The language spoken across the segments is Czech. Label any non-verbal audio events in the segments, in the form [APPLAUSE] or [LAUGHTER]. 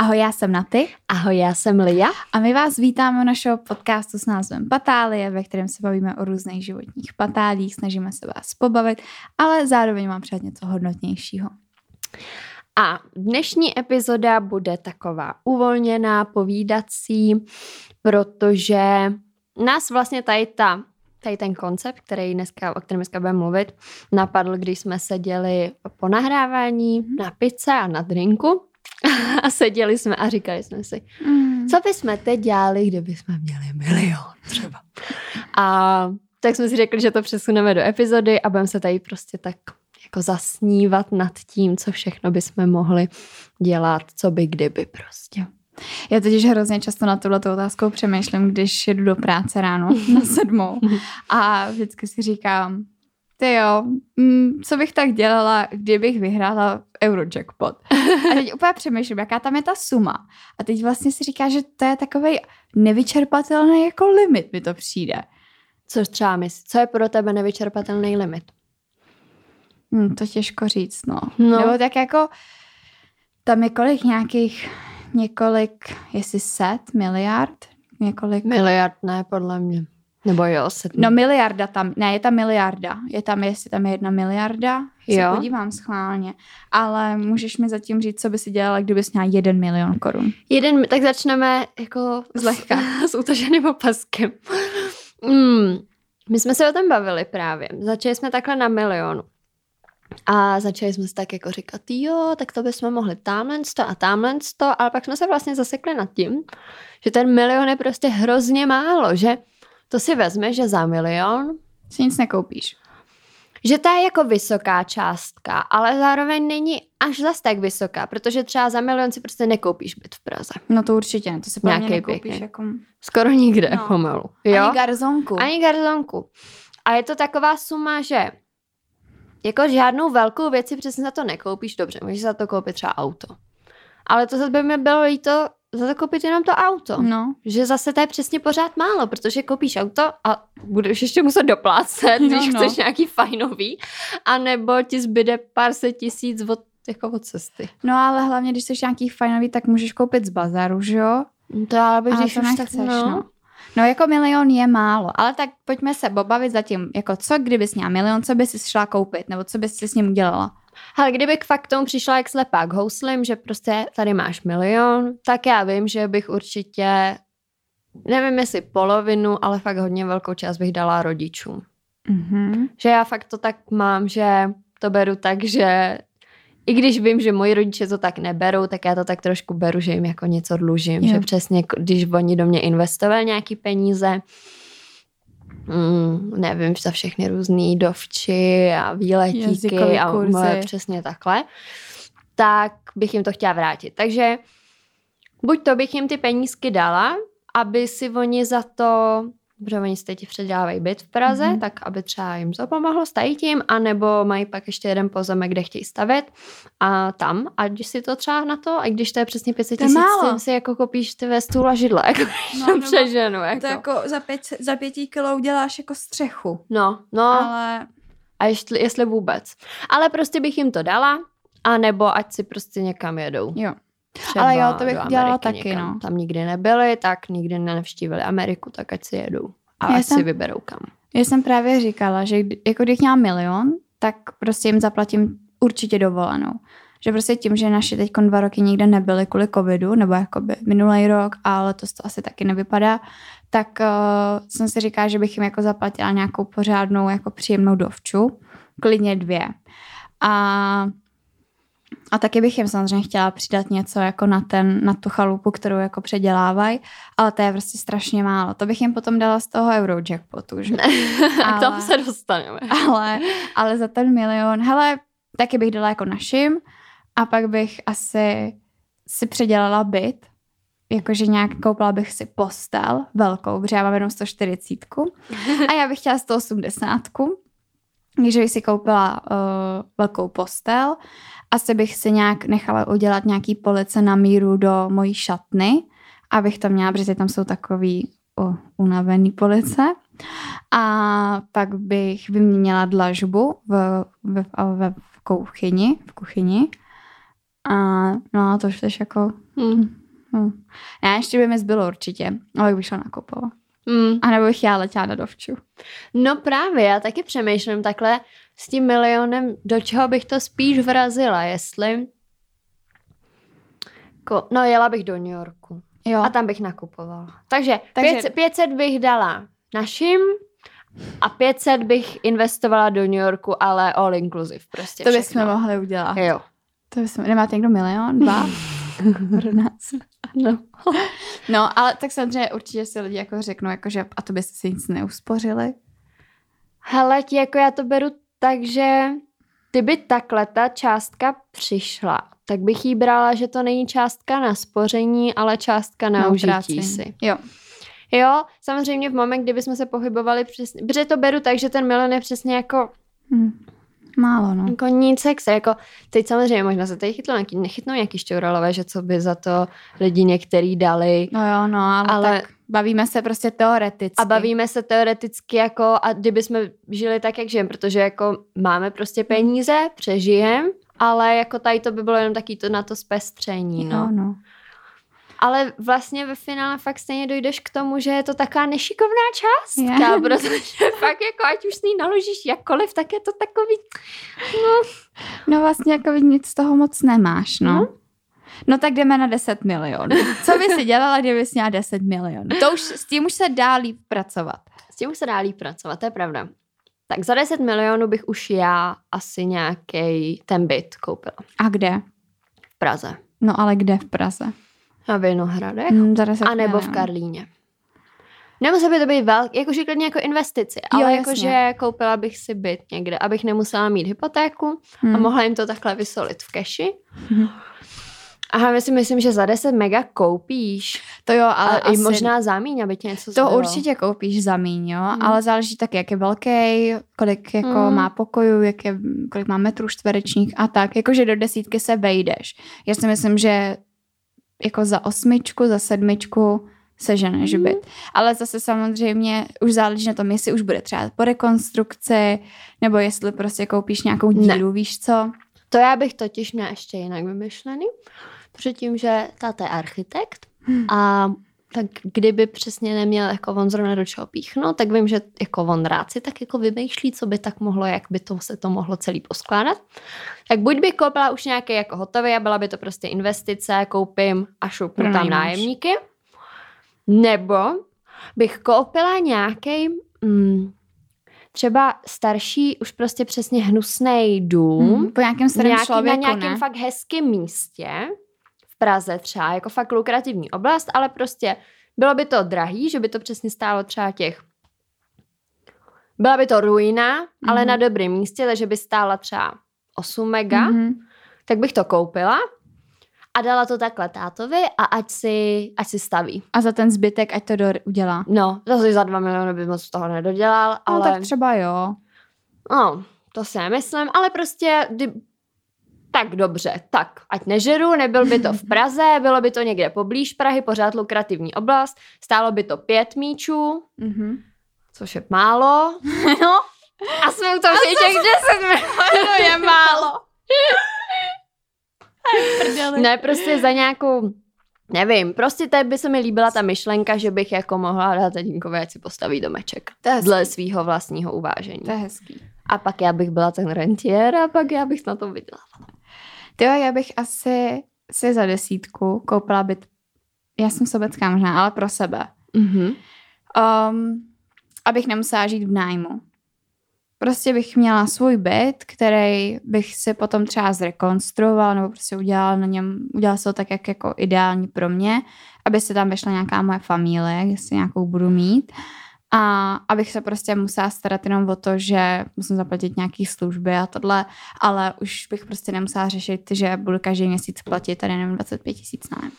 Ahoj, já jsem Naty. Ahoj, já jsem Lia. A my vás vítáme u našeho podcastu s názvem Patálie, ve kterém se bavíme o různých životních patálích, snažíme se vás pobavit, ale zároveň mám přát něco hodnotnějšího. A dnešní epizoda bude taková uvolněná, povídací, protože nás vlastně tady ta tady ten koncept, který dneska, o kterém dneska budeme mluvit, napadl, když jsme seděli po nahrávání mhm. na pice a na drinku [LAUGHS] a seděli jsme a říkali jsme si, mm. co bychom teď dělali, kdyby jsme měli milion třeba. A tak jsme si řekli, že to přesuneme do epizody a budeme se tady prostě tak jako zasnívat nad tím, co všechno bychom mohli dělat, co by kdyby prostě. Já totiž hrozně často na tuhle otázku přemýšlím, když jedu do práce ráno na sedmou [LAUGHS] a vždycky si říkám, ty jo, mm, co bych tak dělala, kdybych vyhrála Eurojackpot. A teď úplně přemýšlím, jaká tam je ta suma. A teď vlastně si říká, že to je takový nevyčerpatelný jako limit, mi to přijde. Co třeba myslíš? Co je pro tebe nevyčerpatelný limit? Hmm, to těžko říct, no. no. Nebo tak jako tam je kolik nějakých, několik, jestli set, miliard, několik. Miliard ne, podle mě. Nebo jo, sedm. No miliarda tam, ne, je tam miliarda. Je tam, jestli tam je jedna miliarda, se jo. podívám schválně. Ale můžeš mi zatím říct, co by si dělala, kdybys měla jeden milion korun. Jeden, tak začneme jako zlehka s, [LAUGHS] s utaženým opaskem. Mm, my jsme se o tom bavili právě. Začali jsme takhle na milionu. A začali jsme si tak jako říkat, jo, tak to bychom mohli tamhle to a tamhle to, ale pak jsme se vlastně zasekli nad tím, že ten milion je prostě hrozně málo, že to si vezme, že za milion si nic nekoupíš. Že ta je jako vysoká částka, ale zároveň není až zas tak vysoká, protože třeba za milion si prostě nekoupíš byt v Praze. No to určitě ne, to si Nějaký nekoupíš jako... Skoro nikde no. pomalu. Jo? Ani garzonku. Ani garzonku. A je to taková suma, že jako žádnou velkou věci přesně za to nekoupíš, dobře, můžeš za to koupit třeba auto. Ale to by mi bylo líto za to koupit jenom to auto. No. Že zase to je přesně pořád málo, protože koupíš auto a budeš ještě muset doplácet, [LAUGHS] no, když no. chceš nějaký fajnový, anebo ti zbyde pár set tisíc od, jako od cesty. No ale hlavně, když chceš nějaký fajnový, tak můžeš koupit z bazaru, že jo? To ale když to už nechceš, tak, no. no. No jako milion je málo, ale tak pojďme se bobavit zatím, jako co kdybys měla milion, co bys si šla koupit, nebo co bys si s ním udělala? Ale kdyby k fakt tomu přišla jak slepák houslim, že prostě tady máš milion, tak já vím, že bych určitě, nevím jestli polovinu, ale fakt hodně velkou část bych dala rodičům. Mm-hmm. Že já fakt to tak mám, že to beru tak, že i když vím, že moji rodiče to tak neberou, tak já to tak trošku beru, že jim jako něco dlužím. Je. Že přesně, když oni do mě investovali nějaký peníze, mm, nevím, za všechny různé dovči a výletíky a kurzy. přesně takhle, tak bych jim to chtěla vrátit. Takže buď to bych jim ty penízky dala, aby si oni za to protože oni si teď předělávají byt v Praze, mm-hmm. tak aby třeba jim to pomohlo s tím, anebo mají pak ještě jeden pozemek, kde chtějí stavět a tam, a když si to třeba na to, a když to je přesně 500 tisíc, si jako kopíš ty ve stůl a židle, [LAUGHS] jako no, přeženu. Jako. To jako za, pět, za pětí kilo uděláš jako střechu. No, no. Ale... A jestli, jestli vůbec. Ale prostě bych jim to dala, a nebo ať si prostě někam jedou. Jo. Třeba Ale jo, to bych dělala taky, někam. no. Tam nikdy nebyli, tak nikdy nenavštívili Ameriku, tak ať si jedou. A já ať jsem, si vyberou kam. Já jsem právě říkala, že jako když měla milion, tak prostě jim zaplatím určitě dovolenou. Že prostě tím, že naši teď dva roky nikde nebyli kvůli covidu, nebo jakoby minulý rok, ale letos to asi taky nevypadá, tak uh, jsem si říkala, že bych jim jako zaplatila nějakou pořádnou, jako příjemnou dovču, klidně dvě. A a taky bych jim samozřejmě chtěla přidat něco jako na, ten, na tu chalupu, kterou jako předělávají, ale to je prostě strašně málo. To bych jim potom dala z toho Eurojackpotu, že? [LAUGHS] ale, k tomu se dostaneme. [LAUGHS] Ale, ale za ten milion, hele, taky bych dala jako našim a pak bych asi si předělala byt, jakože nějak koupila bych si postel velkou, protože já mám jenom 140 a já bych chtěla 180 takže bych si koupila uh, velkou postel asi bych si nějak nechala udělat nějaký police na míru do mojí šatny, abych tam měla, protože tam jsou takový oh, unavený police. A pak bych vyměnila dlažbu v, v, v, v kuchyni, v kuchyni. A no a to už jako Hmm. Hm. Ne, ještě by mi zbylo určitě, ale bych šla nakupovat. Hmm. A nebo bych já letěla na dovču. No právě, já taky přemýšlím takhle s tím milionem, do čeho bych to spíš vrazila, jestli... Ko, no jela bych do New Yorku Jo. a tam bych nakupovala. Takže, Takže- 500, 500 bych dala našim a 500 bych investovala do New Yorku, ale all inclusive prostě to bychom mohli udělat. Jo. To bychom, nemáte někdo milion? Dva? [LAUGHS] Pro nás. [LAUGHS] No. No, ale tak samozřejmě určitě si lidi jako řeknou, jako, že a to byste si nic neuspořili. Hele, ti jako já to beru tak, že kdyby takhle ta částka přišla, tak bych jí brala, že to není částka na spoření, ale částka na, užití utrácení. si. Jo. Jo, samozřejmě v moment, kdyby jsme se pohybovali přesně, protože to beru tak, že ten milion je přesně jako, Hm. Málo, no. jako nic extra, jako teď samozřejmě možná se tady chytlo nějaký, nechytnou nějaký šťouralové, že co by za to lidi některý dali No jo, no, ale, Ale- tak bavíme se prostě teoreticky. a bavíme se teoreticky jako a kdyby jsme žili tak, jak žijeme, protože jako máme prostě peníze, přežijem, ale jako tady to by bylo jenom taky to na to zpestření, no. No, no. Ale vlastně ve finále fakt stejně dojdeš k tomu, že je to taková nešikovná částka, Je. protože [LAUGHS] fakt jako ať už s ní naložíš jakkoliv, tak je to takový, No vlastně jako nic z toho moc nemáš, no. Mhm. No tak jdeme na 10 milionů. Co by si dělala, kdyby jsi měla 10 milionů? To už, s tím už se dá líp pracovat. s tím už se dá líp pracovat, to je pravda. Tak za 10 milionů bych už já asi nějaký ten byt koupila A kde? v Praze. No ale kde v Praze? Na Vinohradech. Hmm, za 10 A nebo v. Karlíně. Nemusí by to být velký, jakože klidně jako investici, ale Jo, jakože koupila bych si byt někde, abych nemusela mít hypotéku Hmm. a mohla jim to takhle vysolit v keši. Mhm. A já si myslím, že za 10 mega koupíš, To jo, ale i asi... možná za míň, aby ti něco To zbylo. určitě koupíš za míň, jo, Hmm. ale záleží taky, jak je velký, kolik jako Hmm. má pokojů, jak je, kolik má metrů čtverečních a tak, jakože do desítky se vejdeš. Já si myslím, že jako za osmičku, za sedmičku seženeš Hmm. byt. Ale zase samozřejmě už záleží na tom, jestli už bude třeba po rekonstrukci, nebo jestli prostě koupíš nějakou Ne. dílu, víš co? To já bych totiž měla ještě jinak vymyšlený, předtím, že táta je architekt Hmm. a tak kdyby přesně neměl jako on zrovna do čeho píchnout, tak vím, že jako on rád si tak jako vymýšlí, co by tak mohlo, jak by to se to mohlo celý poskládat. Tak buď bych koupila už nějaký jako hotový a byla by to prostě investice, koupím a šupnu tam Pronajímáš. nájemníky. Nebo bych koupila nějaký mm, třeba starší, už prostě přesně hnusný dům, Hmm. Po nějakém starém nějaký, člověku, na nějakém ne? fakt hezkém místě v Praze třeba, jako fakt lukrativní oblast, ale prostě bylo by to drahý, že by to přesně stálo třeba těch byla by to ruina, ale Mhm. na dobrém místě, takže by stála třeba 8 mega, Mhm. tak bych to koupila a dala to takhle tátovi a ať si, ať si staví. A za ten zbytek, ať to do, udělá. No, zase za 2 miliony by moc toho nedodělal, No ale... tak třeba jo. No, to si nemyslím, ale prostě. Tak dobře, tak ať nežeru, nebyl by to v [LAUGHS] Praze, bylo by to někde poblíž Prahy, pořád lukrativní oblast, stálo by to pět míčů, Mhm. což je málo, [LAUGHS] No, a jsme u toho těch deset milionů [LAUGHS] je málo. Ne, prostě za nějakou, nevím, prostě teď by se mi líbila ta myšlenka, že bych jako mohla dát tatínkovi, ať si postaví domeček. To. Dle svého vlastního uvážení. To je hezký. A pak já bych byla ten rentier a pak já bych na to viděla. Jo, já bych asi si za desítku koupila byt, já jsem sobecká možná, ale pro sebe. Mhm. Um, abych nemusela žít v nájmu. Prostě bych měla svůj byt, který bych si potom třeba zrekonstruovala nebo prostě udělala na něm, udělala se to tak, jak jako ideální pro mě, aby se tam vešla nějaká moje familie, jestli nějakou budu mít. A abych se prostě musela starat jenom o to, že musím zaplatit nějaký služby a tohle, ale už bych prostě nemusela řešit, že budu každý měsíc platit tady nevím 25 tisíc nájem.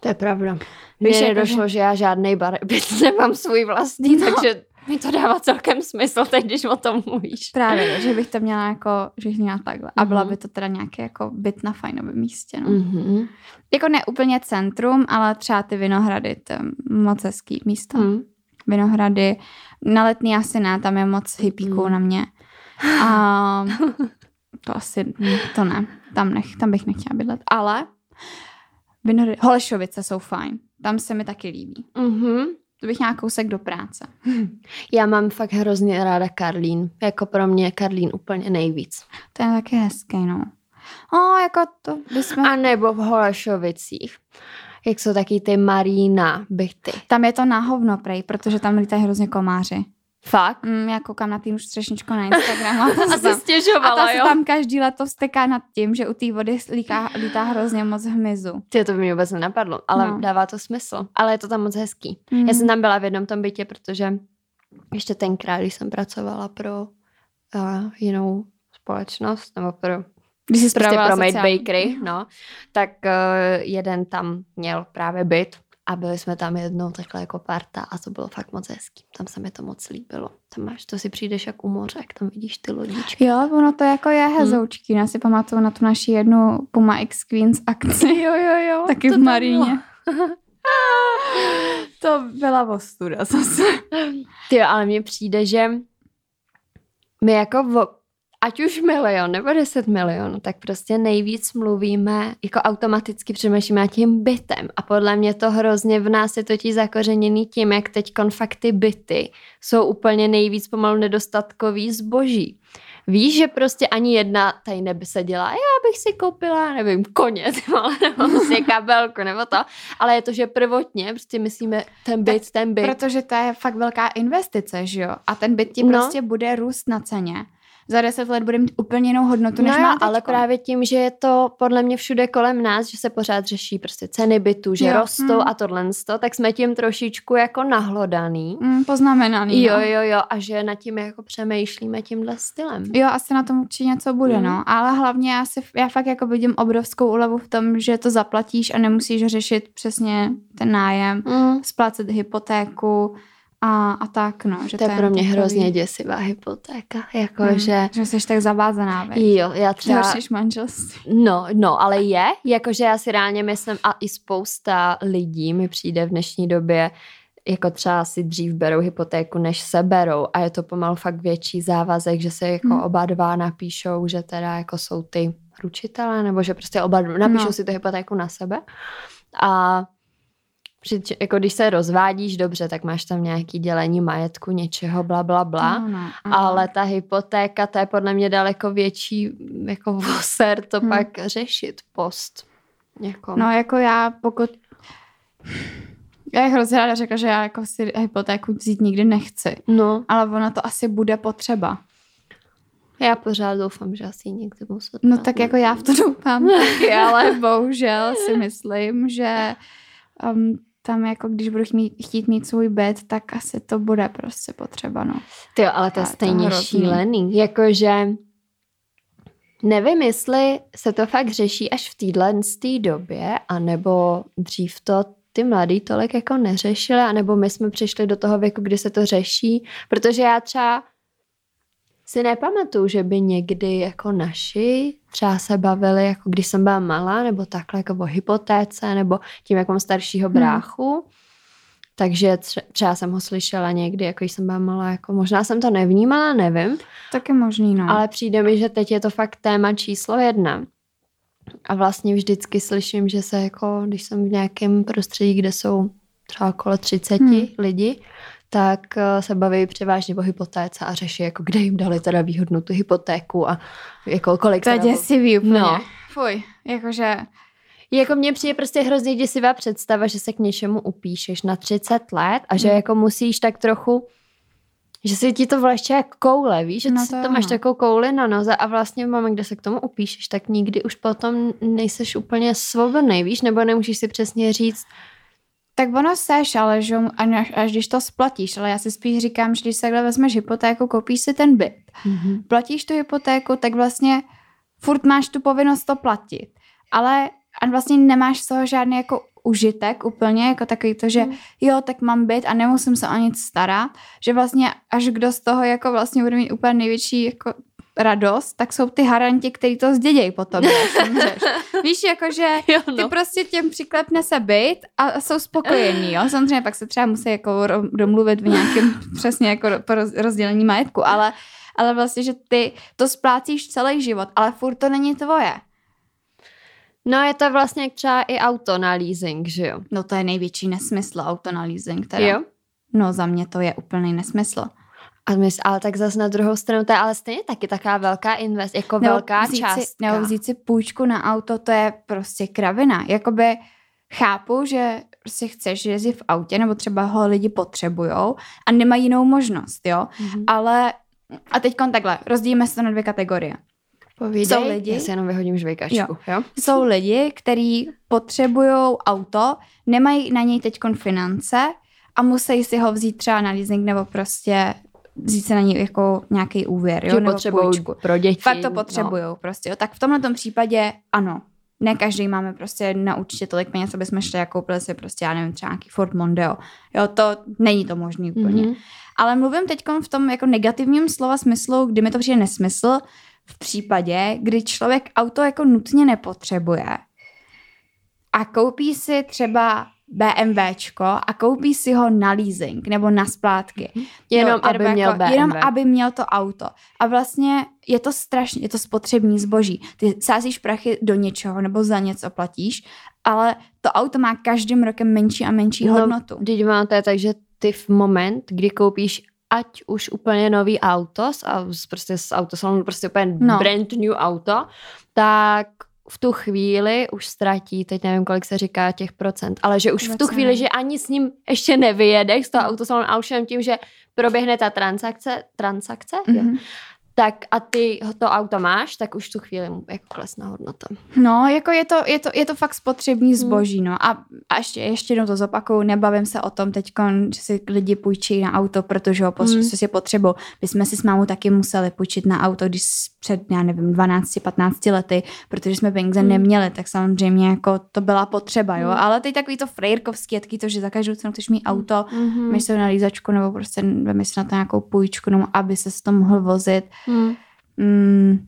To je pravda. Víš, Víš, jako, došlo, že já žádný bar byt [LAUGHS] nemám svůj vlastní, No. takže mi to dává celkem smysl teď, když o tom mluvíš. Právě, že bych to měla jako, že bych měla takhle. A byla Mhm. by to teda nějaký jako byt na fajnovém místě, no. Mhm. Jako ne úplně centrum, ale třeba ty Vinohrady, to je moc hezký místo. Mhm. Vinohrady, na letní asi ne, tam je moc hippíků Mhm. na mě. A [LAUGHS] to asi, to ne, tam, nech, tam bych nechtěla bydlet. Ale Vinohry, Holešovice jsou fajn. Tam se mi taky líbí. Mhm. To bych nějak kousek do práce. [LAUGHS] Já mám fakt hrozně ráda Karlín. Jako pro mě je Karlín úplně nejvíc. To je taky hezký, no. O, jako to bychom... A nebo v Holešovicích. Jak jsou taky ty Marína byty. Tam je to na hovno, prej, protože tam lítají hrozně komáři. Fakt? Mm, já koukám na týmu střešničku na Instagramu. [LAUGHS] A, to se A se stěžovala, a ta se jo? tam každý leto vsteká nad tím, že u té vody lítá, lítá hrozně moc hmyzu. Ty, to by mě vůbec nenapadlo, ale No. dává to smysl. Ale je to tam moc hezký. Mm. Mm. Já jsem tam byla v jednom tom bytě, protože ještě tenkrát, když jsem pracovala pro uh, jinou společnost, nebo pro, Když jsi prostě pro Made Bakery, no, tak uh, jeden tam měl právě byt a byli jsme tam jednou takhle jako parta a to bylo fakt moc hezký. Tam se mi to moc líbilo. Tam máš, to si přijdeš jak u moře, jak tam vidíš ty lodičky. Jo, ono to jako je hezoučký. Já si pamatuju na tu naši jednu Puma X Queens akci. [LAUGHS] Jo, jo, jo. Taky to v Maríně. [LAUGHS] To byla ostuda zase. Ty, ale mně přijde, že my jako ať už milion nebo 10 milionů, tak prostě nejvíc mluvíme, jako automaticky přemýšlíme tím bytem. A podle mě to hrozně v nás je totiž zakořeněný tím, jak teď fakt ty byty jsou úplně nejvíc pomalu nedostatkový zboží. Víš, že prostě ani jedna tady neby se dělá, já bych si koupila, nevím, koně, [LAUGHS] nebo prostě kabelku, nebo to, ale je to, že prvotně prostě myslíme ten byt, ten byt. Protože to je fakt velká investice, že jo? A ten byt ti No. prostě bude růst na ceně. Za deset let bude mít úplně jinou hodnotu, než no jo, má teďko. ale právě tím, že je to podle mě všude kolem nás, že se pořád řeší prostě ceny bytu, že Jo, jo. rostou hm. a tohle, tak jsme tím trošičku jako nahlodaný. Mm, poznamenaný, Jo, no. jo, jo, a že nad tím jako přemýšlíme tímhle stylem. Jo, asi na tom určitě něco bude, Mm. no. Ale hlavně já, si, já fakt jako vidím obrovskou úlevu v tom, že to zaplatíš a nemusíš řešit přesně ten nájem, Mm. splácet hypotéku a, a tak, no. Že To je pro mě takový- hrozně děsivá hypotéka, Mm, jakože... Že jsi tak zavázaná, veď. Jo, já třeba... Než manželství. No, no, ale je, jakože já si reálně myslím, a i spousta lidí mi přijde v dnešní době, jako třeba si dřív berou hypotéku, než se berou a je to pomalu fakt větší závazek, že se jako Hmm. oba dva napíšou, že teda jako jsou ty ručitelé, nebo že prostě oba napíšou No. si tu hypotéku na sebe a při, jako když se rozvádíš dobře, tak máš tam nějaký dělení majetku, něčeho, bla, bla, bla. Ano, ano. Ale ta hypotéka, to je podle mě daleko větší jako [LAUGHS] voser to Hmm. pak řešit post. Jako. No jako já, pokud... Já bych hrozně ráda řekla, že já jako si hypotéku vzít nikdy nechci. no, Ale ona to asi bude potřeba. já pořád doufám, že asi někdy muset. No tak jako já v to doufám [LAUGHS] taky, ale bohužel si myslím, že um, tam jako když budu chtít, chtít mít svůj byt, tak asi to bude prostě potřeba, no. Ty jo, ale to je to stejně hrozný. šílený. Jakože nevím, jestli se to fakt řeší až v téhle té době, anebo dřív to ty mladí tolik jako neřešili, anebo my jsme přišli do toho věku, kdy se to řeší, protože já třeba si nepamatuju, že by někdy jako naši třeba se bavili, jako když jsem byla malá, nebo takhle jako o hypotéce, nebo tím, jak mám staršího Hmm. bráchu. Takže tře- třeba jsem ho slyšela někdy, jako když jsem byla malá, jako možná jsem to nevnímala, nevím, Tak je možný, no. ale přijde mi, že teď je to fakt téma číslo jedna. A vlastně vždycky slyším, že se jako, když jsem v nějakém prostředí, kde jsou třeba okolo 30 Hmm. hmm. lidí, tak eh, se baví převážně o hypotéce a řeší, jako kde jim dali teda výhodnou tu hypotéku a jako kolik to je děsivý úplně. No. Fuj, jakože... Jako mně přijde prostě hrozně děsivá představa, že se k něčemu upíšeš na 30 let a že Hmm. jako musíš tak trochu že si ti to vlastně jak koule, víš, že No to to máš takovou kouli na noze a vlastně v moment, kde se k tomu upíšeš, tak nikdy už potom nejseš úplně svobodný, víš, nebo nemůžeš si přesně říct, Tak ono seš, ale že až, až když to splatíš, ale já si spíš říkám, že když se takhle vezmeš hypotéku, koupíš si ten byt, mm-hmm. platíš tu hypotéku, tak vlastně furt máš tu povinnost to platit. Ale a vlastně nemáš z toho žádný jako užitek úplně, jako takový to, že Mm. jo, tak mám byt a nemusím se o nic starat, že vlastně až kdo z toho jako vlastně bude mít úplně největší jako radost, tak jsou ty haranti, kteří to zdědějí potom, až umřeš. Víš, jakože [LAUGHS] jo, ty no. prostě těm přiklepne se byt a jsou spokojení, jo. Samozřejmě pak se třeba musí jako domluvit v nějakém [LAUGHS] přesně jako rozdělení majetku, ale, ale vlastně, že ty to splácíš celý život, ale furt to není tvoje. No je to vlastně třeba i auto na leasing, že jo? No to je největší nesmysl auto na leasing teda. Jo? No za mě to je úplný nesmysl. A my, ale tak zase na druhou stranu, to je ale stejně taky taková velká invest, jako nebo velká vzít částka. Si, nebo vzít si půjčku na auto, to je prostě kravina. Jakoby chápu, že prostě chceš jezdit v autě, nebo třeba ho lidi potřebujou a nemají jinou možnost, jo. Mhm. Ale a teď takhle, rozdílíme se to na dvě kategorie. Povídej, jsou lidi- já si jenom vyhodím žvejkačku, jo. jo? Jsou lidi, kteří potřebují auto, nemají na něj teď finance a musí si ho vzít třeba na leasing nebo prostě vzít se na něj jako nějaký úvěr, jo, nebo potřebují půjčku. pro děti. Fakt to potřebují no. prostě. Jo. Tak v tomhle tom případě ano. Ne každý máme prostě na účtě tolik peněz, aby jsme šli a koupili si prostě, já nevím, třeba nějaký Ford Mondeo. Jo, to není to možný úplně. Mhm. Ale mluvím teď v tom jako negativním slova smyslu, kdy mi to přijde nesmysl, v případě, kdy člověk auto jako nutně nepotřebuje a koupí si třeba BMWčko a koupí si ho na leasing nebo na splátky. Jenom, Jo, aby měl jako, BMW. Jenom aby měl to auto. A vlastně je to strašně, je to spotřební zboží. Ty sázíš prachy do něčeho nebo za něco platíš, ale to auto má každým rokem menší a menší No, hodnotu. Teď má to je tak, že ty v moment, kdy koupíš ať už úplně nový auto, z, z- prostě z autosalonu, prostě úplně no. brand new auto, tak v tu chvíli už ztratí, teď nevím, kolik se říká těch procent, ale že už v tu chvíli, že ani s ním ještě nevyjedeš z toho autosalonu a už jen tím, že proběhne ta transakce, transakce, mm-hmm. jo, Mhm. tak a ty to auto máš, tak už tu chvíli mu jako klesne hodnota. No, jako je to, je to, je to fakt spotřební zboží, no. A, a ještě, ještě jednou to zopakuju, nebavím se o tom teď, že si lidi půjčí na auto, protože ho potře- Hmm. si potřebují. My jsme si s mámou taky museli půjčit na auto, když před, já nevím, 12-15 lety, protože jsme peníze Hmm. neměli, tak samozřejmě jako to byla potřeba, jo. Hmm. Ale teď takový to frejrkovský, je taky to, že za každou cenu chceš mít auto, máš to na lízačku nebo prostě si na to nějakou půjčku, no, aby se to mohl vozit. Mm. Mm,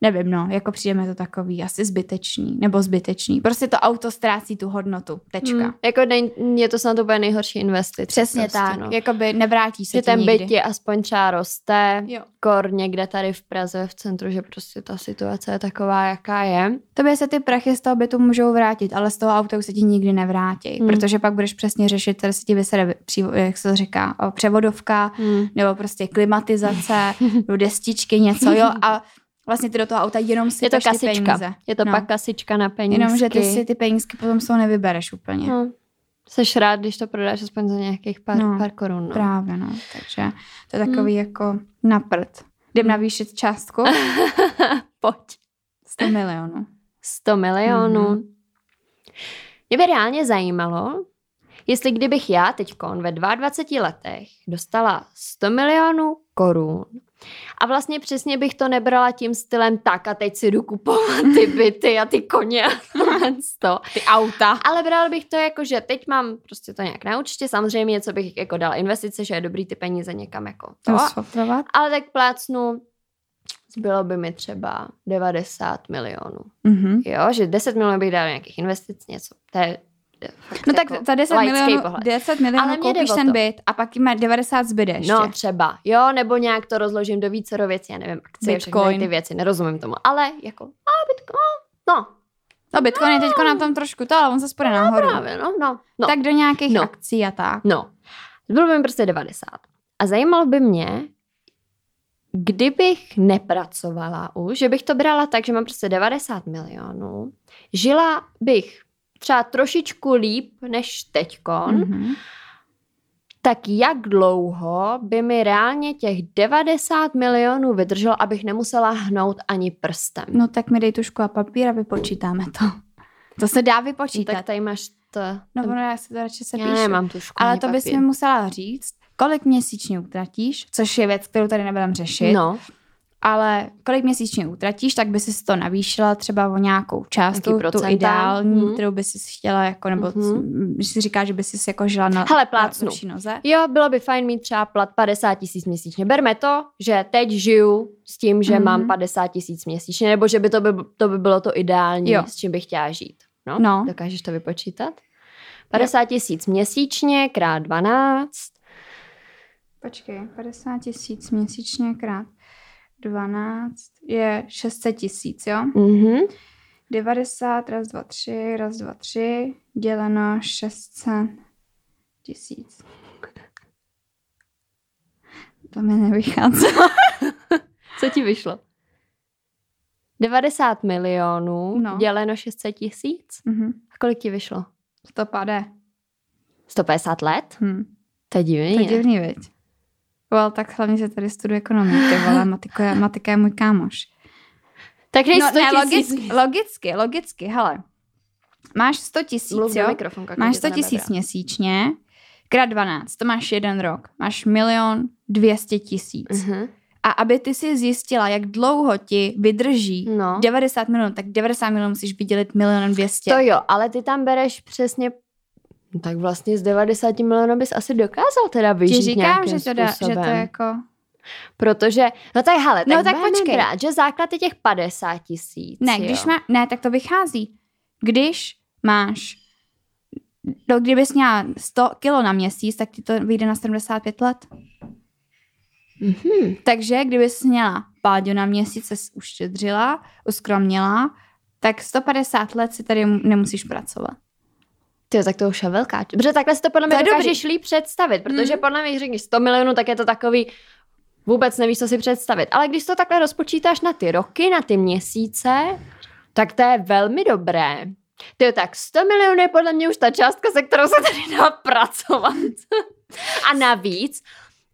nevím, no, jako přijde mi to takový asi zbytečný, nebo zbytečný. Prostě to auto ztrácí tu hodnotu, tečka. Mm. Jako nej, je to snad úplně nejhorší investice. Přesně prostě, tak, No. jakoby nevrátí se Že ten nikdy. byt ti aspoň třeba roste, Jo. kor někde tady v Praze v centru, že prostě ta situace je taková, jaká je. Tobě se ty prachy z toho bytu můžou vrátit, ale z toho auta už se ti nikdy nevrátí, Hmm. protože pak budeš přesně řešit, tady se ti vysede, jak se to říká, převodovka, Hmm. nebo prostě klimatizace, [LAUGHS] nebo destičky, něco, jo, a vlastně ty do toho auta jenom Je sypeš to ty kasička. peníze. Je to No. pak kasička na penízky. Jenomže ty si ty penízky potom toho nevybereš úplně. No. Seš rád, když to prodáš aspoň za nějakých pár, No, pár korun. No. Právě, no. Takže to je takový jako na prd. Jdem Hmm. navýšit částku [LAUGHS] Pojď. 100 milionů. 100 milionů. Mhm. Mě by reálně zajímalo, jestli kdybych já teď ve 22 letech dostala 100 milionů korun a vlastně přesně bych to nebrala tím stylem tak a teď si jdu kupovat ty [LAUGHS] byty a ty koně a to. Ty auta. Ale brala bych to jako, že teď mám prostě to nějak na účtě, samozřejmě něco bych jako dala investice, že je dobrý ty peníze někam jako to. Rozfotrovat. Ale tak plácnu, zbylo by mi třeba 90 milionů. Mhm. Jo, že 10 milionů bych dal nějakých investic, něco. To je fakt No tak jako za 10 laický milionů, pohled. 10 milionů Ale koupíš ten byt a pak jim 90 zbyde ještě. No třeba, jo, nebo nějak to rozložím do více věcí, já nevím, akcie, všechny Bitcoin. ty věci, nerozumím tomu, ale jako, a Bitcoin, no, no Bitcoin je teď na tom trošku to, ale on se spůjde nahoru. právě, no, no, no. Tak do nějakých No. akcí a tak. No, bylo by mi prostě 90. A zajímalo by mě, kdybych nepracovala už, že bych to brala tak, že mám prostě 90 milionů, žila bych třeba trošičku líp než teďkon, mm. Mhm. tak jak dlouho by mi reálně těch 90 milionů vydrželo, abych nemusela hnout ani prstem? No tak mi dej tušku a papír a vypočítáme to. To se dá No, vypočítat. tak tady máš to. No, ono, já si to radši se já píšu. nemám tušku. Ale to bys mi musela říct, kolik měsíčně utratíš, což je věc, kterou tady nebudem řešit. No, ale kolik měsíčně utratíš, tak by si to navýšila třeba o nějakou částku, Nějaký tu procenta. ideální, Mhm. kterou by si chtěla, jako, nebo Mhm. mm. když si říká, že by si jako žila na, Hele, na plácnu. lepší noze. Jo, bylo by fajn mít třeba plat 50 tisíc měsíčně. Berme to, že teď žiju s tím, že mm-hmm. mám 50 tisíc měsíčně, nebo že by to, by to by bylo to ideální, jo. s čím bych chtěla žít. No, No. Dokážeš to vypočítat? 50 tisíc měsíčně krát 12. Počkej, 50 tisíc měsíčně krát 12 je 600 tisíc, jo? Mhm. 90, raz, dva, tři, raz, dva, tři, děleno 600 tisíc. To mi nevychází. [LAUGHS] Co ti vyšlo? 90 milionů No. děleno 600 tisíc? Mhm. A kolik ti vyšlo? To pade. 150 let? Hm. To je divný, To je divný, viď? Well, tak hlavně, že tady studuji ekonomii, ty vole, matika je, matika je můj kámoš. Tak dej No 100 ne, logicky, logicky, logicky, hele. Máš 100 tisíc, jo? Máš tě to 100 tisíc měsíčně, krát 12, to máš jeden rok. Máš milion 200 tisíc. Mhm. A aby ty si zjistila, jak dlouho ti vydrží No. 90 minut, tak 90 minut musíš vydělit milionem 200. To jo, ale ty tam bereš přesně No tak vlastně z 90 milionů bys asi dokázal teda vyžít Ti říkám, že to, dá, že to jako... Protože, no tak hele, tak, No tak počkej. brát, že základ je těch 50 tisíc. Ne, jo. když má, ne, tak to vychází. Když máš, no, kdybys měla 100 kilo na měsíc, tak ti to vyjde na 75 let. Mhm. Takže kdybys měla páďu na měsíc, se uštědřila, uskromnila, tak 150 let si tady nemusíš pracovat. Ty, tak to už je velká. Protože takhle si to podle mě To dokážeš líp představit, protože Mhm. podle mě, když řekneš 100 milionů, tak je to takový, vůbec nevíš, co si představit. Ale když to takhle rozpočítáš na ty roky, na ty měsíce, tak to je velmi dobré. Ty tak 100 milionů je podle mě už ta částka, se kterou se tady dá [LAUGHS] pracovat. A navíc,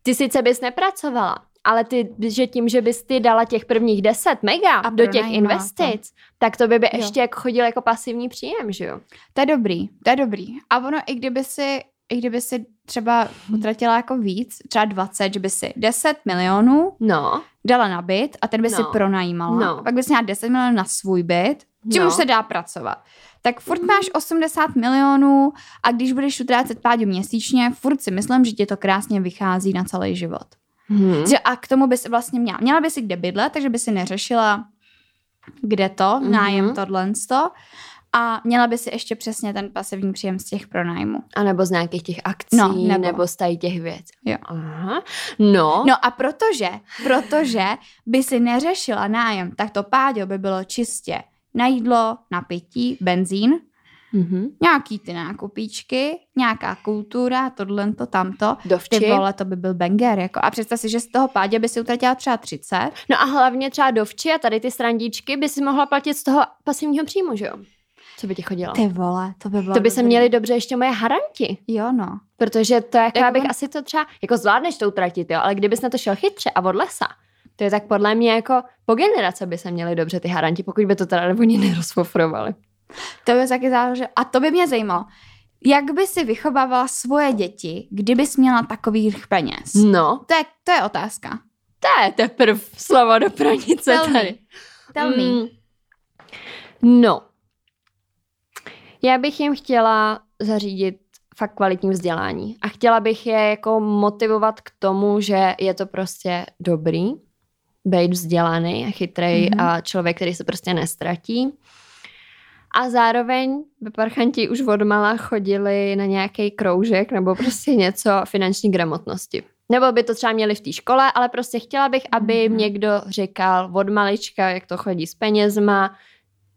ty sice bys nepracovala, ale ty, že tím, že bys ty dala těch prvních 10 mega A do těch investic, tak to by, by Jo. ještě jako chodil jako pasivní příjem, že jo? To je dobrý, to je dobrý. A ono, i kdyby si, i kdyby si třeba utratila jako víc, třeba 20, že by si 10 milionů No, dala na byt a ten by si No. pronajímala. No. Pak bys měla 10 milionů na svůj byt, čím No. už se dá pracovat. Tak furt máš 80 milionů a když budeš utrácet páďu měsíčně, furt si myslím, že ti to krásně vychází na celý život. Hmm. Že a k tomu bys vlastně měla. Měla by si kde bydlet, takže by si neřešila, kde to, Mhm. nájem tohle to. A měla by si ještě přesně ten pasivní příjem z těch pronájmů. A nebo z nějakých těch akcí, No, nebo. nebo. z tady těch věcí. Jo. Aha. No, No a protože, protože by si neřešila nájem, tak to páďo by bylo čistě na jídlo, na pití, benzín, mhm. nějaký ty nákupíčky, nějaká kultura, tohle, to, tamto. dovči. Ty vole, to by byl banger. Jako. A představ si, že z toho pádě by si utratila třeba 30. No a hlavně třeba dovči a tady ty srandičky by si mohla platit z toho pasivního příjmu, že jo? Co by ti chodilo? Ty vole, to by bylo to by se dobrý. měli dobře ještě moje haranti. Jo, no. Protože to jako já Jako bych on- asi to třeba, jako zvládneš to utratit, jo, ale kdybys na to šel chytře a od lesa, to je tak podle mě jako po generace by se měli dobře ty haranti, pokud by to teda oni nerozfofrovali. To by taky záleželo. A to by mě zajímalo. Jak by si vychovávala svoje děti, kdybys měla takových peněz? No, To je, to je otázka. to je teprve slovo do pranice Tell me. tady. Tell me. Mm. No. Já bych jim chtěla zařídit fakt kvalitní vzdělání. A chtěla bych je jako motivovat k tomu, že je to prostě dobrý být vzdělaný a chytrý Mhm. a člověk, který se prostě nestratí. A zároveň by parchanti už odmala chodili na nějaký kroužek nebo prostě něco finanční gramotnosti. Nebo by to třeba měli v té škole, ale prostě chtěla bych, aby Mhm. někdo říkal od malička, jak to chodí s penězma,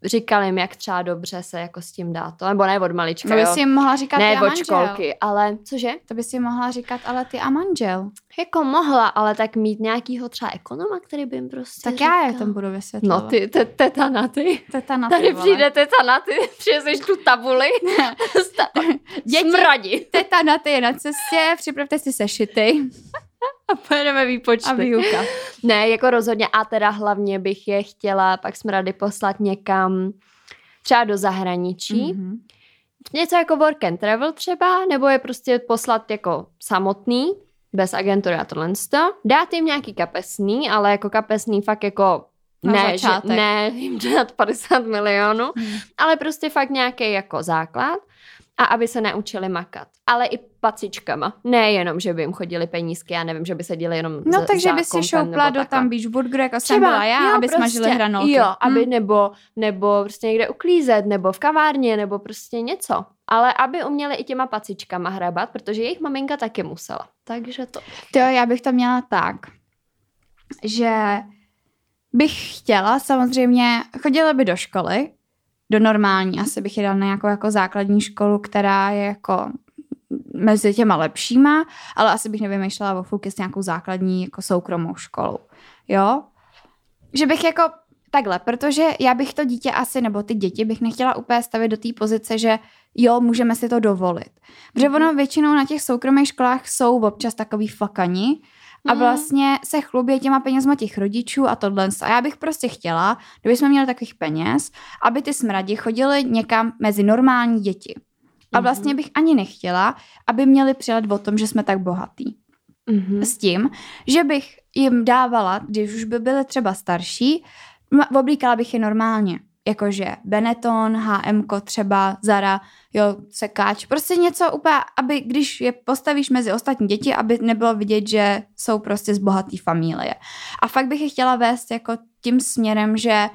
říkal jim, jak třeba dobře se jako s tím dá to, nebo ne od malička, To by jo. si jim mohla říkat ty ne a od školky, ale cože? To by si mohla říkat, ale ty a manžel. Jako mohla, ale tak mít nějakýho třeba ekonoma, který by jim prostě Tak říkal. já je tom budu vysvětlovat. No ty, te, teta na ty. Teta na Tady ty, vole. přijde teta na ty, přineseš tu tabuli. [LAUGHS] Děti. Smradi. Teta na ty je na cestě, připravte si sešity A pojedeme výpočty. a výuka. Ne, jako rozhodně. A teda hlavně bych je chtěla pak smrady poslat někam třeba do zahraničí. Mm. Mhm. Něco jako work and travel třeba, nebo je prostě poslat jako samotný, bez agentury a tohle. Dát jim nějaký kapesný, ale jako kapesný fakt jako Na ne, že, začátek. ne jim dát 50 milionů, Hmm. ale prostě fakt nějaký jako základ a aby se naučili makat. Ale i pacičkama. Ne jenom, že by jim chodili penízky, já nevím, že by seděli jenom No za- takže by si šoupla do tam beach burgeru, jako jsem byla já, jo, aby smažili hranolky. Jo, aby Hm. nebo, nebo prostě někde uklízet, nebo v kavárně, nebo prostě něco. Ale aby uměli i těma pacičkama hrabat, protože jejich maminka taky musela. Takže to. To já bych to měla tak, že bych chtěla samozřejmě, chodila by do školy, do normální. Asi bych je dala na nějakou jako základní školu, která je jako mezi těma lepšíma, ale asi bych nevymýšlela o Fouke s nějakou základní jako soukromou školou. Jo? Že bych jako takhle, protože já bych to dítě asi, nebo ty děti bych nechtěla úplně stavit do té pozice, že jo, můžeme si to dovolit. Protože Mhm. ono většinou na těch soukromých školách jsou občas takový fakani a Mhm. vlastně se chlubí těma penězma těch rodičů a tohle. A já bych prostě chtěla, kdyby jsme měli takových peněz, aby ty smradi chodili někam mezi normální děti. A Mhm. vlastně bych ani nechtěla, aby měli přelet o tom, že jsme tak bohatý. Mhm. S tím, že bych jim dávala, když už by byly třeba starší, m- oblíkala bych je normálně. Jakože Benetton, HM, třeba Zara, jo, sekáč. Prostě něco úplně, aby když je postavíš mezi ostatní děti, aby nebylo vidět, že jsou prostě z bohatý familie. A fakt bych je chtěla vést jako tím směrem, že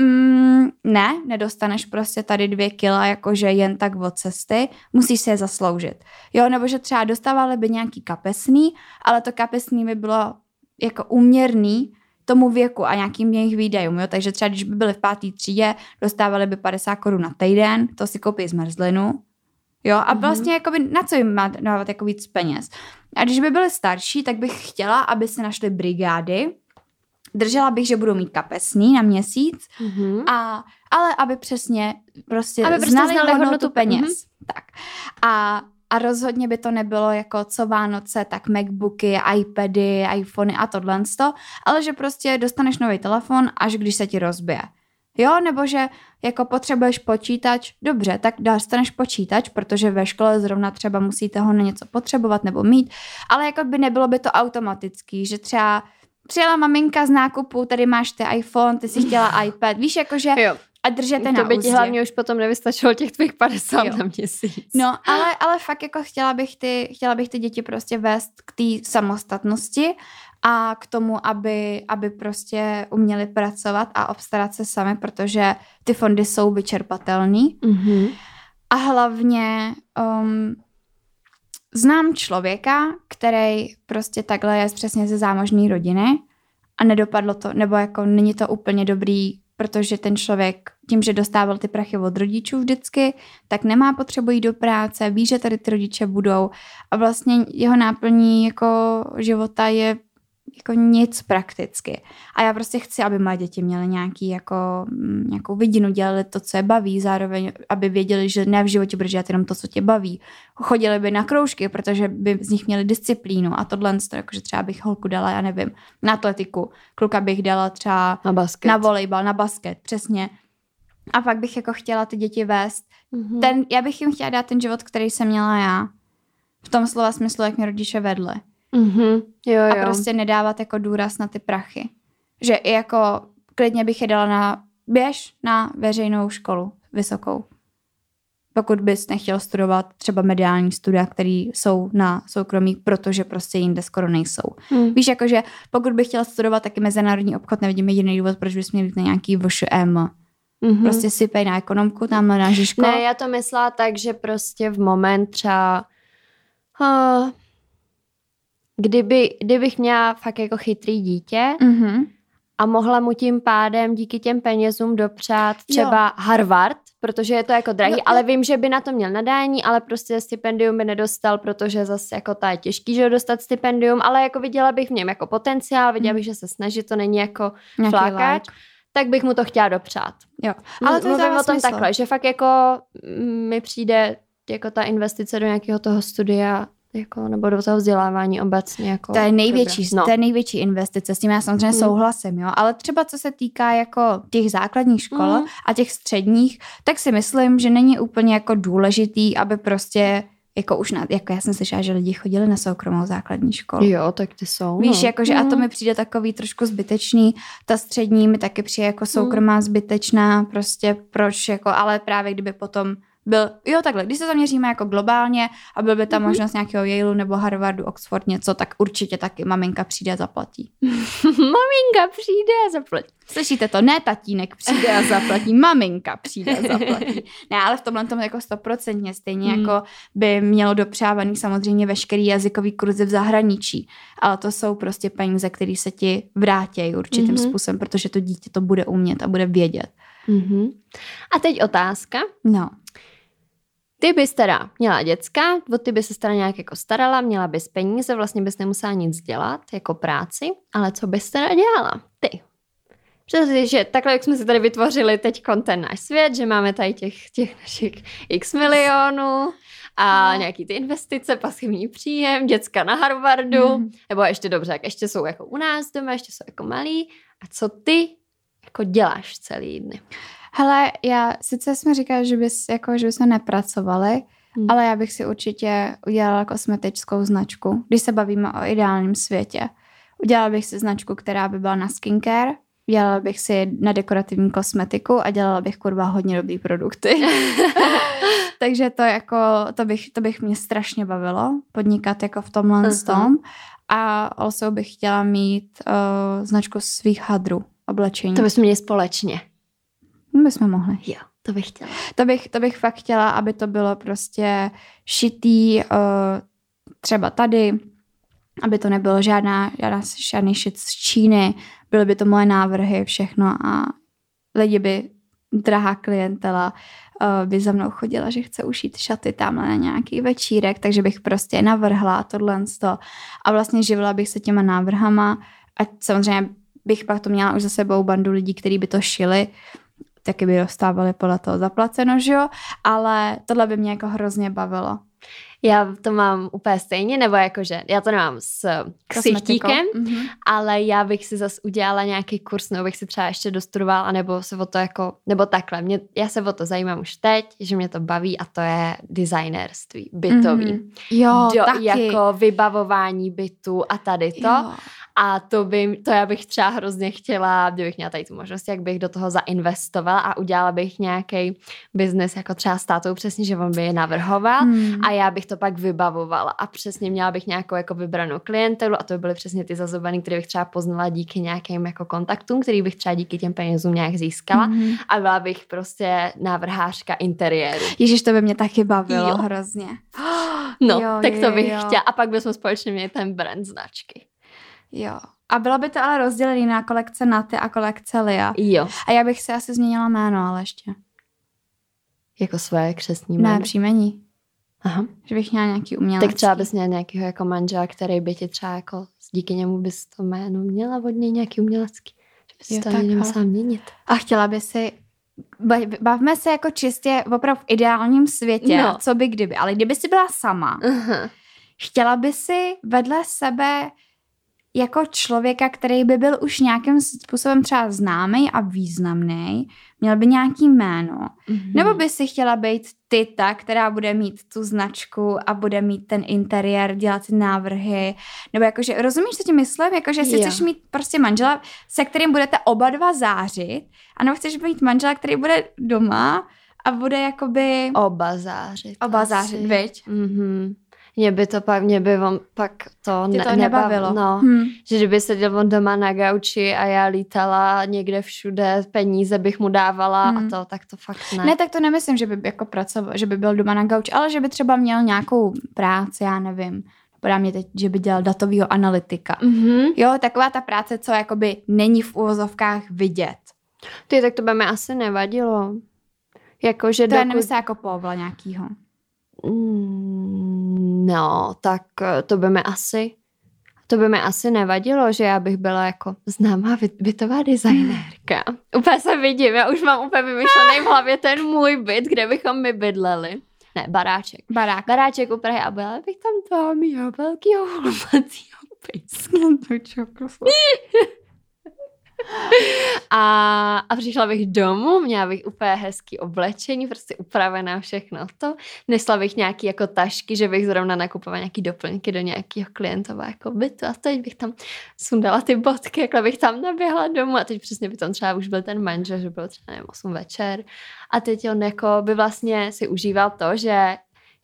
mm, ne, nedostaneš prostě tady dvě kila jakože jen tak od cesty, musíš si je zasloužit. Jo, nebo že třeba dostávali by nějaký kapesný, ale to kapesný by bylo jako uměrný tomu věku a nějakým jejich výdajům, jo? takže třeba když by byli v páté třídě, dostávali by 50 korun na týden, to si koupí zmrzlinu, jo, a Mhm. vlastně jakoby, na co jim má dávat jako víc peněz. A když by byli starší, tak bych chtěla, aby se našly brigády, držela bych, že budou mít kapesný na měsíc, Mhm. a, ale aby přesně prostě, Aby prostě znali, znali hodnotu, peněz. mhm. Tak. A, a rozhodně by to nebylo jako co Vánoce, tak Macbooky, iPady, iPhony a tohle, ale že prostě dostaneš nový telefon, až když se ti rozbije. Jo, nebo že jako potřebuješ počítač, dobře, tak dostaneš počítač, protože ve škole zrovna třeba musíte ho na něco potřebovat nebo mít, ale jako by nebylo by to automatický, že třeba přijela maminka z nákupu, tady máš ty iPhone, ty si chtěla [LAUGHS] iPad, víš, jakože Jo, a držete na to by ti hlavně už potom nevystačilo těch tvých 50 Jo. na měsíc. No, ale, ale fakt jako chtěla bych, ty, chtěla bych ty děti prostě vést k té samostatnosti a k tomu, aby, aby prostě uměli pracovat a obstarat se sami, protože ty fondy jsou vyčerpatelný. Mhm. A hlavně um, znám člověka, který prostě takhle je přesně ze zámožné rodiny a nedopadlo to, nebo jako není to úplně dobrý, protože ten člověk tím, že dostával ty prachy od rodičů vždycky, tak nemá potřebu jít do práce, ví, že tady ty rodiče budou a vlastně jeho náplní jako života je jako nic prakticky. A já prostě chci, aby moje děti měly nějaký jako, mm, nějakou vidinu, dělali to, co je baví, zároveň, aby věděli, že ne v životě budeš dělat jenom to, co tě baví. Chodili by na kroužky, protože by z nich měli disciplínu a tohle, jakože třeba bych holku dala, já nevím, na atletiku, kluka bych dala třeba Na basket. na volejbal, na basket, přesně. A pak bych jako chtěla ty děti vést. Mhm. Ten, já bych jim chtěla dát ten život, který jsem měla já. V tom slova smyslu, jak mě rodiče vedli. Mhm. Jo, jo. A prostě nedávat jako důraz na ty prachy. Že i jako klidně bych je dala na běž na veřejnou školu vysokou. Pokud bys nechtěl studovat třeba mediální studia, které jsou na soukromí, protože prostě jinde skoro nejsou. Mhm. Víš, jakože pokud bych chtěla studovat taky mezinárodní obchod, nevidím jediný důvod, proč bys měl jít na nějaký VŠM. Mhm. Prostě sypej na ekonomku, tam na Žižko. Ne, já to myslela tak, že prostě v moment třeba uh, kdyby, kdybych měla fakt jako chytrý dítě Mhm. a mohla mu tím pádem díky těm penězům dopřát třeba jo. Harvard, protože je to jako drahý, jo. ale vím, že by na to měl nadání, ale prostě stipendium by nedostal, protože zase jako ta je těžký, že dostat stipendium, ale jako viděla bych v něm jako potenciál, viděla Mhm. bych, že se snaží, to není jako Nějaký flákač, tak bych mu to chtěla dopřát. Jo. Ale to Mluvím o tom smysl. takhle, že fakt jako mm, mi přijde jako ta investice do nějakého toho studia jako, nebo do toho vzdělávání obecně. Jako To je největší, no. to je největší investice, s tím já samozřejmě Hmm. souhlasím, jo. Ale třeba co se týká jako těch základních škol Hmm. a těch středních, tak si myslím, že není úplně jako důležitý, aby prostě jako už na, jako já jsem slyšela, že lidi chodili na soukromou základní školu. Jo, tak ty jsou. Víš, no. jakože a to Mhm. mi přijde takový trošku zbytečný. Ta střední mi taky přijde jako soukromá zbytečná, prostě proč, jako, ale právě kdyby potom byl, jo takhle, když se zaměříme jako globálně a byl by tam Mhm. možnost nějakého Yaleu nebo Harvardu, Oxford něco, tak určitě taky maminka přijde a zaplatí. [LAUGHS] Maminka přijde a zaplatí. Slyšíte to? Ne tatínek přijde a zaplatí, maminka přijde a zaplatí. [LAUGHS] Ne, ale v tomhle tom jako stoprocentně, stejně Hmm. jako by mělo dopřávaný samozřejmě veškerý jazykový kurzy v zahraničí, ale to jsou prostě peníze, které se ti vrátějí určitým Mhm. způsobem, protože to dítě to bude umět a bude vědět. Mm-hmm. A teď otázka. No. Ty bys teda měla děcka, o ty by se teda nějak jako starala, měla bys peníze, vlastně bys nemusela nic dělat jako práci, ale co bys teda dělala? Ty. Protože že takhle, jak jsme si tady vytvořili teď ten náš svět, že máme tady těch, těch našich x milionů a no. nějaký ty investice, pasivní příjem, děcka na Harvardu, mm. nebo ještě dobře, jak ještě jsou jako u nás doma, ještě jsou jako malí. A co ty jako děláš celý dny? Hele, já sice jsme říkali, že, bys, jako, že bychom nepracovali, hmm. ale já bych si určitě udělala kosmetickou značku, když se bavíme o ideálním světě. Udělala bych si značku, která by byla na skincare, dělala bych si na dekorativní kosmetiku a dělala bych kurva hodně dobrý produkty. [LAUGHS] [LAUGHS] Takže to jako, to bych, to bych mě strašně bavilo, podnikat jako v tomhle uh-huh. tom. A also bych chtěla mít uh, značku svých hadrů, oblečení. To bychom měli společně. My bychom mohli. Jo, to bych chtěla. To bych, to bych fakt chtěla, aby to bylo prostě šitý uh, třeba tady, aby to nebylo žádná, žádná, žádný šit z Číny, byly by to moje návrhy, všechno a lidi by, drahá klientela, uh, by za mnou chodila, že chce ušít šaty tamhle na nějaký večírek, takže bych prostě navrhla tohle a vlastně živila bych se těma návrhama a samozřejmě bych pak to měla už za sebou bandu lidí, kteří by to šili, taky by dostávali podle toho zaplaceno, že jo, ale tohle by mě jako hrozně bavilo. Já to mám úplně stejně, nebo jakože, já to nemám s ksichtíkem, mm-hmm. ale já bych si zase udělala nějaký kurz, nebo bych si třeba ještě dostudovala, nebo se o to jako, nebo takhle. Mě, já se o to zajímám už teď, že mě to baví a to je designerství, bytový. Mm-hmm. Jo, Do, taky. Jako vybavování bytu a tady to. Jo. A to, by, to já bych třeba hrozně chtěla, kdybych měla tady tu možnost, jak bych do toho zainvestovala a udělala bych nějaký biznes jako třeba s tátou přesně, že on by je navrhoval hmm. a já bych to pak vybavovala a přesně měla bych nějakou jako vybranou klientelu a to by byly přesně ty zazobany, které bych třeba poznala díky nějakým jako kontaktům, který bych třeba díky těm penězům nějak získala hmm. a byla bych prostě návrhářka interiéru. Ježíš, to by mě taky bavilo jo. hrozně. [GASPS] No, jo, tak to bych jo. chtěla. A pak bychom společně měli ten brand značky. Jo. A bylo by to ale rozdělené na kolekce Naty a kolekce Lia. Jo. A já bych si asi změnila jméno, ale ještě. Jako své křesní jméno? Ne, příjmení. Aha. Že bych měla nějaký umělecký. Tak třeba bys měla nějakého jako manžela, který by ti třeba jako díky němu bys to jméno měla od něj nějaký umělecký. Že bys jo, to ani nemusela měnit. A chtěla by si bavme se jako čistě opravdu v ideálním světě, no. co by kdyby, ale kdyby si byla sama, uh-huh. chtěla by si vedle sebe jako člověka, který by byl už nějakým způsobem třeba známý a významný, měl by nějaký jméno, mm-hmm. nebo by si chtěla být ty ta, která bude mít tu značku a bude mít ten interiér, dělat ty návrhy, nebo jakože, rozumíš, co ti myslím? Jakože si chceš mít prostě manžela, se kterým budete oba dva zářit, nebo chceš mít manžela, který bude doma a bude jakoby... Oba zářit. Oba asi. zářit, viď? Mm-hmm. Mě by to pak, mě by on pak to, ne, to nebavilo. No, hmm. Že kdyby seděl on doma na gauči a já lítala někde všude, peníze bych mu dávala hmm. a to, tak to fakt ne. Ne, tak to nemyslím, že by jako pracoval, že by byl doma na gauči, ale že by třeba měl nějakou práci, já nevím. Podá mě teď, že by dělal datového analytika. Mm-hmm. Jo, taková ta práce, co jakoby není v uvozovkách vidět. Ty, tak to by mi asi nevadilo. Jako, že to dokud... je nemyslím jako povla nějakýho. Mm, no, tak eh, to by mi asi to by mi asi nevadilo, že já bych byla jako známá bytová designérka. [LAUGHS] Úplně se vidím, já už mám úplně vymyšlený v hlavě ten můj byt, kde bychom my bydleli. Ne, baráček. Barák. Baráček u Prahy a byla bych tam toho mýho velkého hulmatýho pejska. [LAUGHS] [LAUGHS] A, a přišla bych domů, měla bych úplně hezký oblečení, prostě upravená všechno to. Nesla bych nějaký jako tašky, že bych zrovna nakupovala nějaký doplňky do nějakého klientova jako bytu a teď bych tam sundala ty bodky, jako bych tam naběhla domů a teď přesně by tam třeba už byl ten manžel, že byl třeba nevím, 8 večer a teď on jako by vlastně si užíval to, že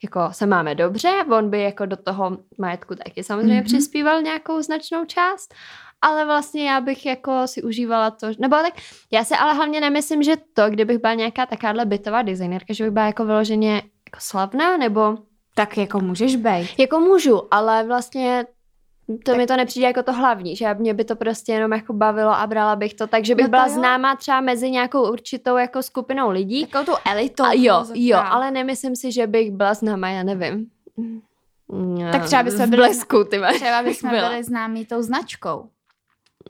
jako se máme dobře, on by jako do toho majetku taky samozřejmě mm-hmm. přispíval nějakou značnou část ale vlastně já bych jako si užívala to, nebo tak já se ale hlavně nemyslím, že to, kdybych byla nějaká takáhle bytová designerka, že bych byla jako vyloženě jako slavná, nebo... Tak jako můžeš být. Jako můžu, ale vlastně To tak... mi to nepřijde jako to hlavní, že mě by to prostě jenom jako bavilo a brala bych to, takže bych no byla jo. známá třeba mezi nějakou určitou jako skupinou lidí. Takovou tu elitou. A jo, jo, ale nemyslím si, že bych byla známá, já nevím. Tak třeba bychom byli, blesku, ty třeba bychom byli známí tou značkou.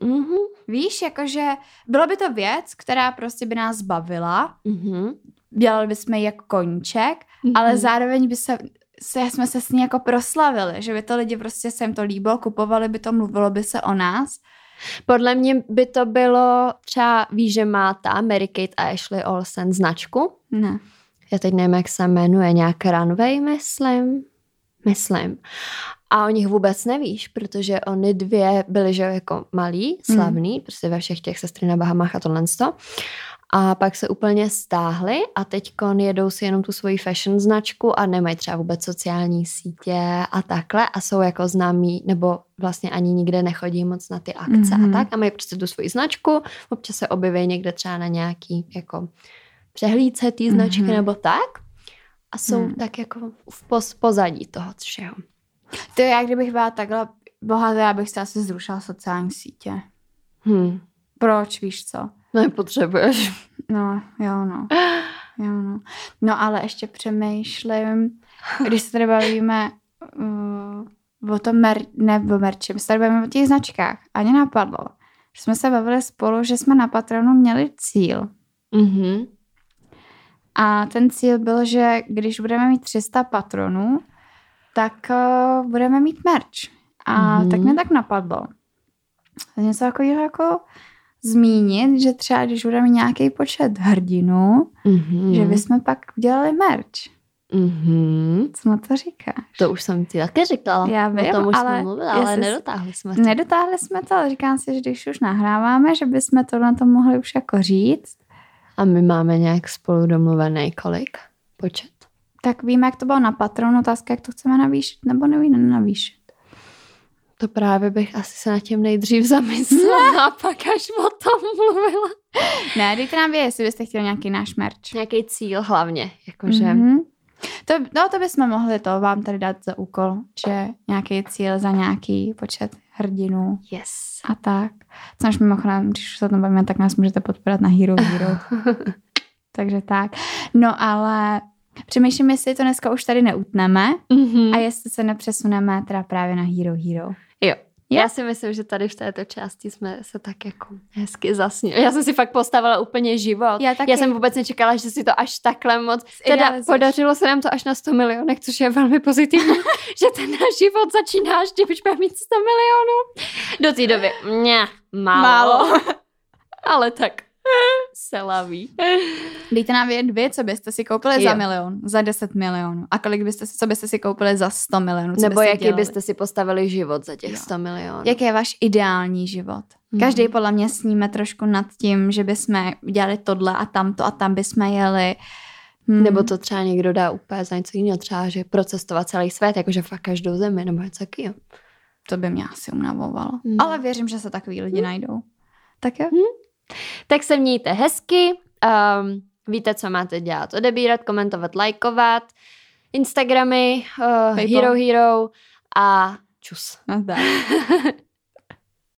Mm-hmm. Víš, jakože bylo by to věc, která prostě by nás bavila, mm-hmm. dělali bychom ji jako koníček, mm-hmm. ale zároveň by se, se, jsme se s ní jako proslavili, že by to lidi prostě se jim to líbilo, kupovali by to, mluvilo by se o nás. Podle mě by to bylo třeba, víš, že má ta Mary Kate a Ashley Olsen značku? Ne. Já teď nevím, jak se jmenuje, nějak Runway, myslím. Myslím. A o nich vůbec nevíš, protože oni dvě byly, že jako malí, slavný, mm. prostě ve všech těch sestry na Bahamách a tohle. A pak se úplně stáhly a teď jedou si jenom tu svoji fashion značku a nemají třeba vůbec sociální sítě a takhle a jsou jako známí, nebo vlastně ani nikde nechodí moc na ty akce mm-hmm. a mhm. tak a mají prostě tu svoji značku, občas se objeví někde třeba na nějaký jako přehlídce té značky mm-hmm. nebo tak a jsou mm. tak jako v pozadí toho všeho. To já, kdybych byla takhle bohatá, já bych si asi zrušila sociální sítě. Hmm. Proč, víš co? Nepotřebuješ. No, jo, no. Jo, no. no, ale ještě přemýšlím, když se tady bavíme uh, o tom mer, ne o merči, my se tady bavíme o těch značkách. Ani napadlo, že jsme se bavili spolu, že jsme na patronu měli cíl. Mm-hmm. A ten cíl byl, že když budeme mít 300 patronů, tak uh, budeme mít merch. A mm-hmm. tak mě tak napadlo. Něco takového jako zmínit, že třeba když budeme mít nějaký počet hrdinů, mm-hmm. že bychom pak udělali merch. Mm-hmm. Co na to říkáš? To už jsem ti taky říkala. Já vím, o tom už ale, jsme mluvili, ale nedotáhli jsme to. Nedotáhli jsme to, ale říkám si, že když už nahráváme, že bychom to na to mohli už jako říct. A my máme nějak spolu domluvený kolik počet? Tak víme, jak to bylo na patronu, otázka, jak to chceme navýšit, nebo nevíme navýšit. To právě bych asi se na tím nejdřív zamyslela a pak až o tom mluvila. Ne, dejte nám vědět, jestli byste chtěli nějaký náš merch. Nějaký cíl hlavně, jakože. Mm-hmm. To, no, to bychom mohli to vám tady dát za úkol, že nějaký cíl za nějaký počet hrdinů. Yes. A tak. Což mimochodem, když se o tom bavíme, tak nás můžete podporovat na Hero Hero. [LAUGHS] Takže tak. No ale přemýšlím, jestli to dneska už tady neutneme mm-hmm. a jestli se nepřesuneme teda právě na Hero Hero. Jo, Jo? Já si myslím, že tady v této části jsme se tak jako hezky zasnili. Já jsem si fakt postavila úplně život. Já, taky. Já jsem vůbec nečekala, že si to až takhle moc... Teda podařilo se nám to až na 100 milionech, což je velmi pozitivní, [LAUGHS] že ten náš život začíná až když budeme mít 100 milionů. Do té doby, mě, málo. málo. Ale tak se laví. Dejte nám vědět vy, co byste si koupili jo. za milion, za 10 milionů. A kolik byste si, co byste si koupili za 100 milionů. Nebo jaký dělali? byste si postavili život za těch jo. 100 milionů. Jaký je váš ideální život? Mm. Každý podle mě sníme trošku nad tím, že bychom udělali tohle a tamto a tam bychom jeli. Hmm. Nebo to třeba někdo dá úplně za něco jiného, třeba, že procestovat celý svět, jakože fakt každou zemi, nebo něco takového. To by mě asi unavovalo. Hmm. Ale věřím, že se takový lidi hmm. najdou. Tak jo. Hmm. Tak se mějte hezky, um, víte, co máte dělat, odebírat, komentovat, lajkovat, Instagramy, uh, Hero Hero a čus. No, [LAUGHS]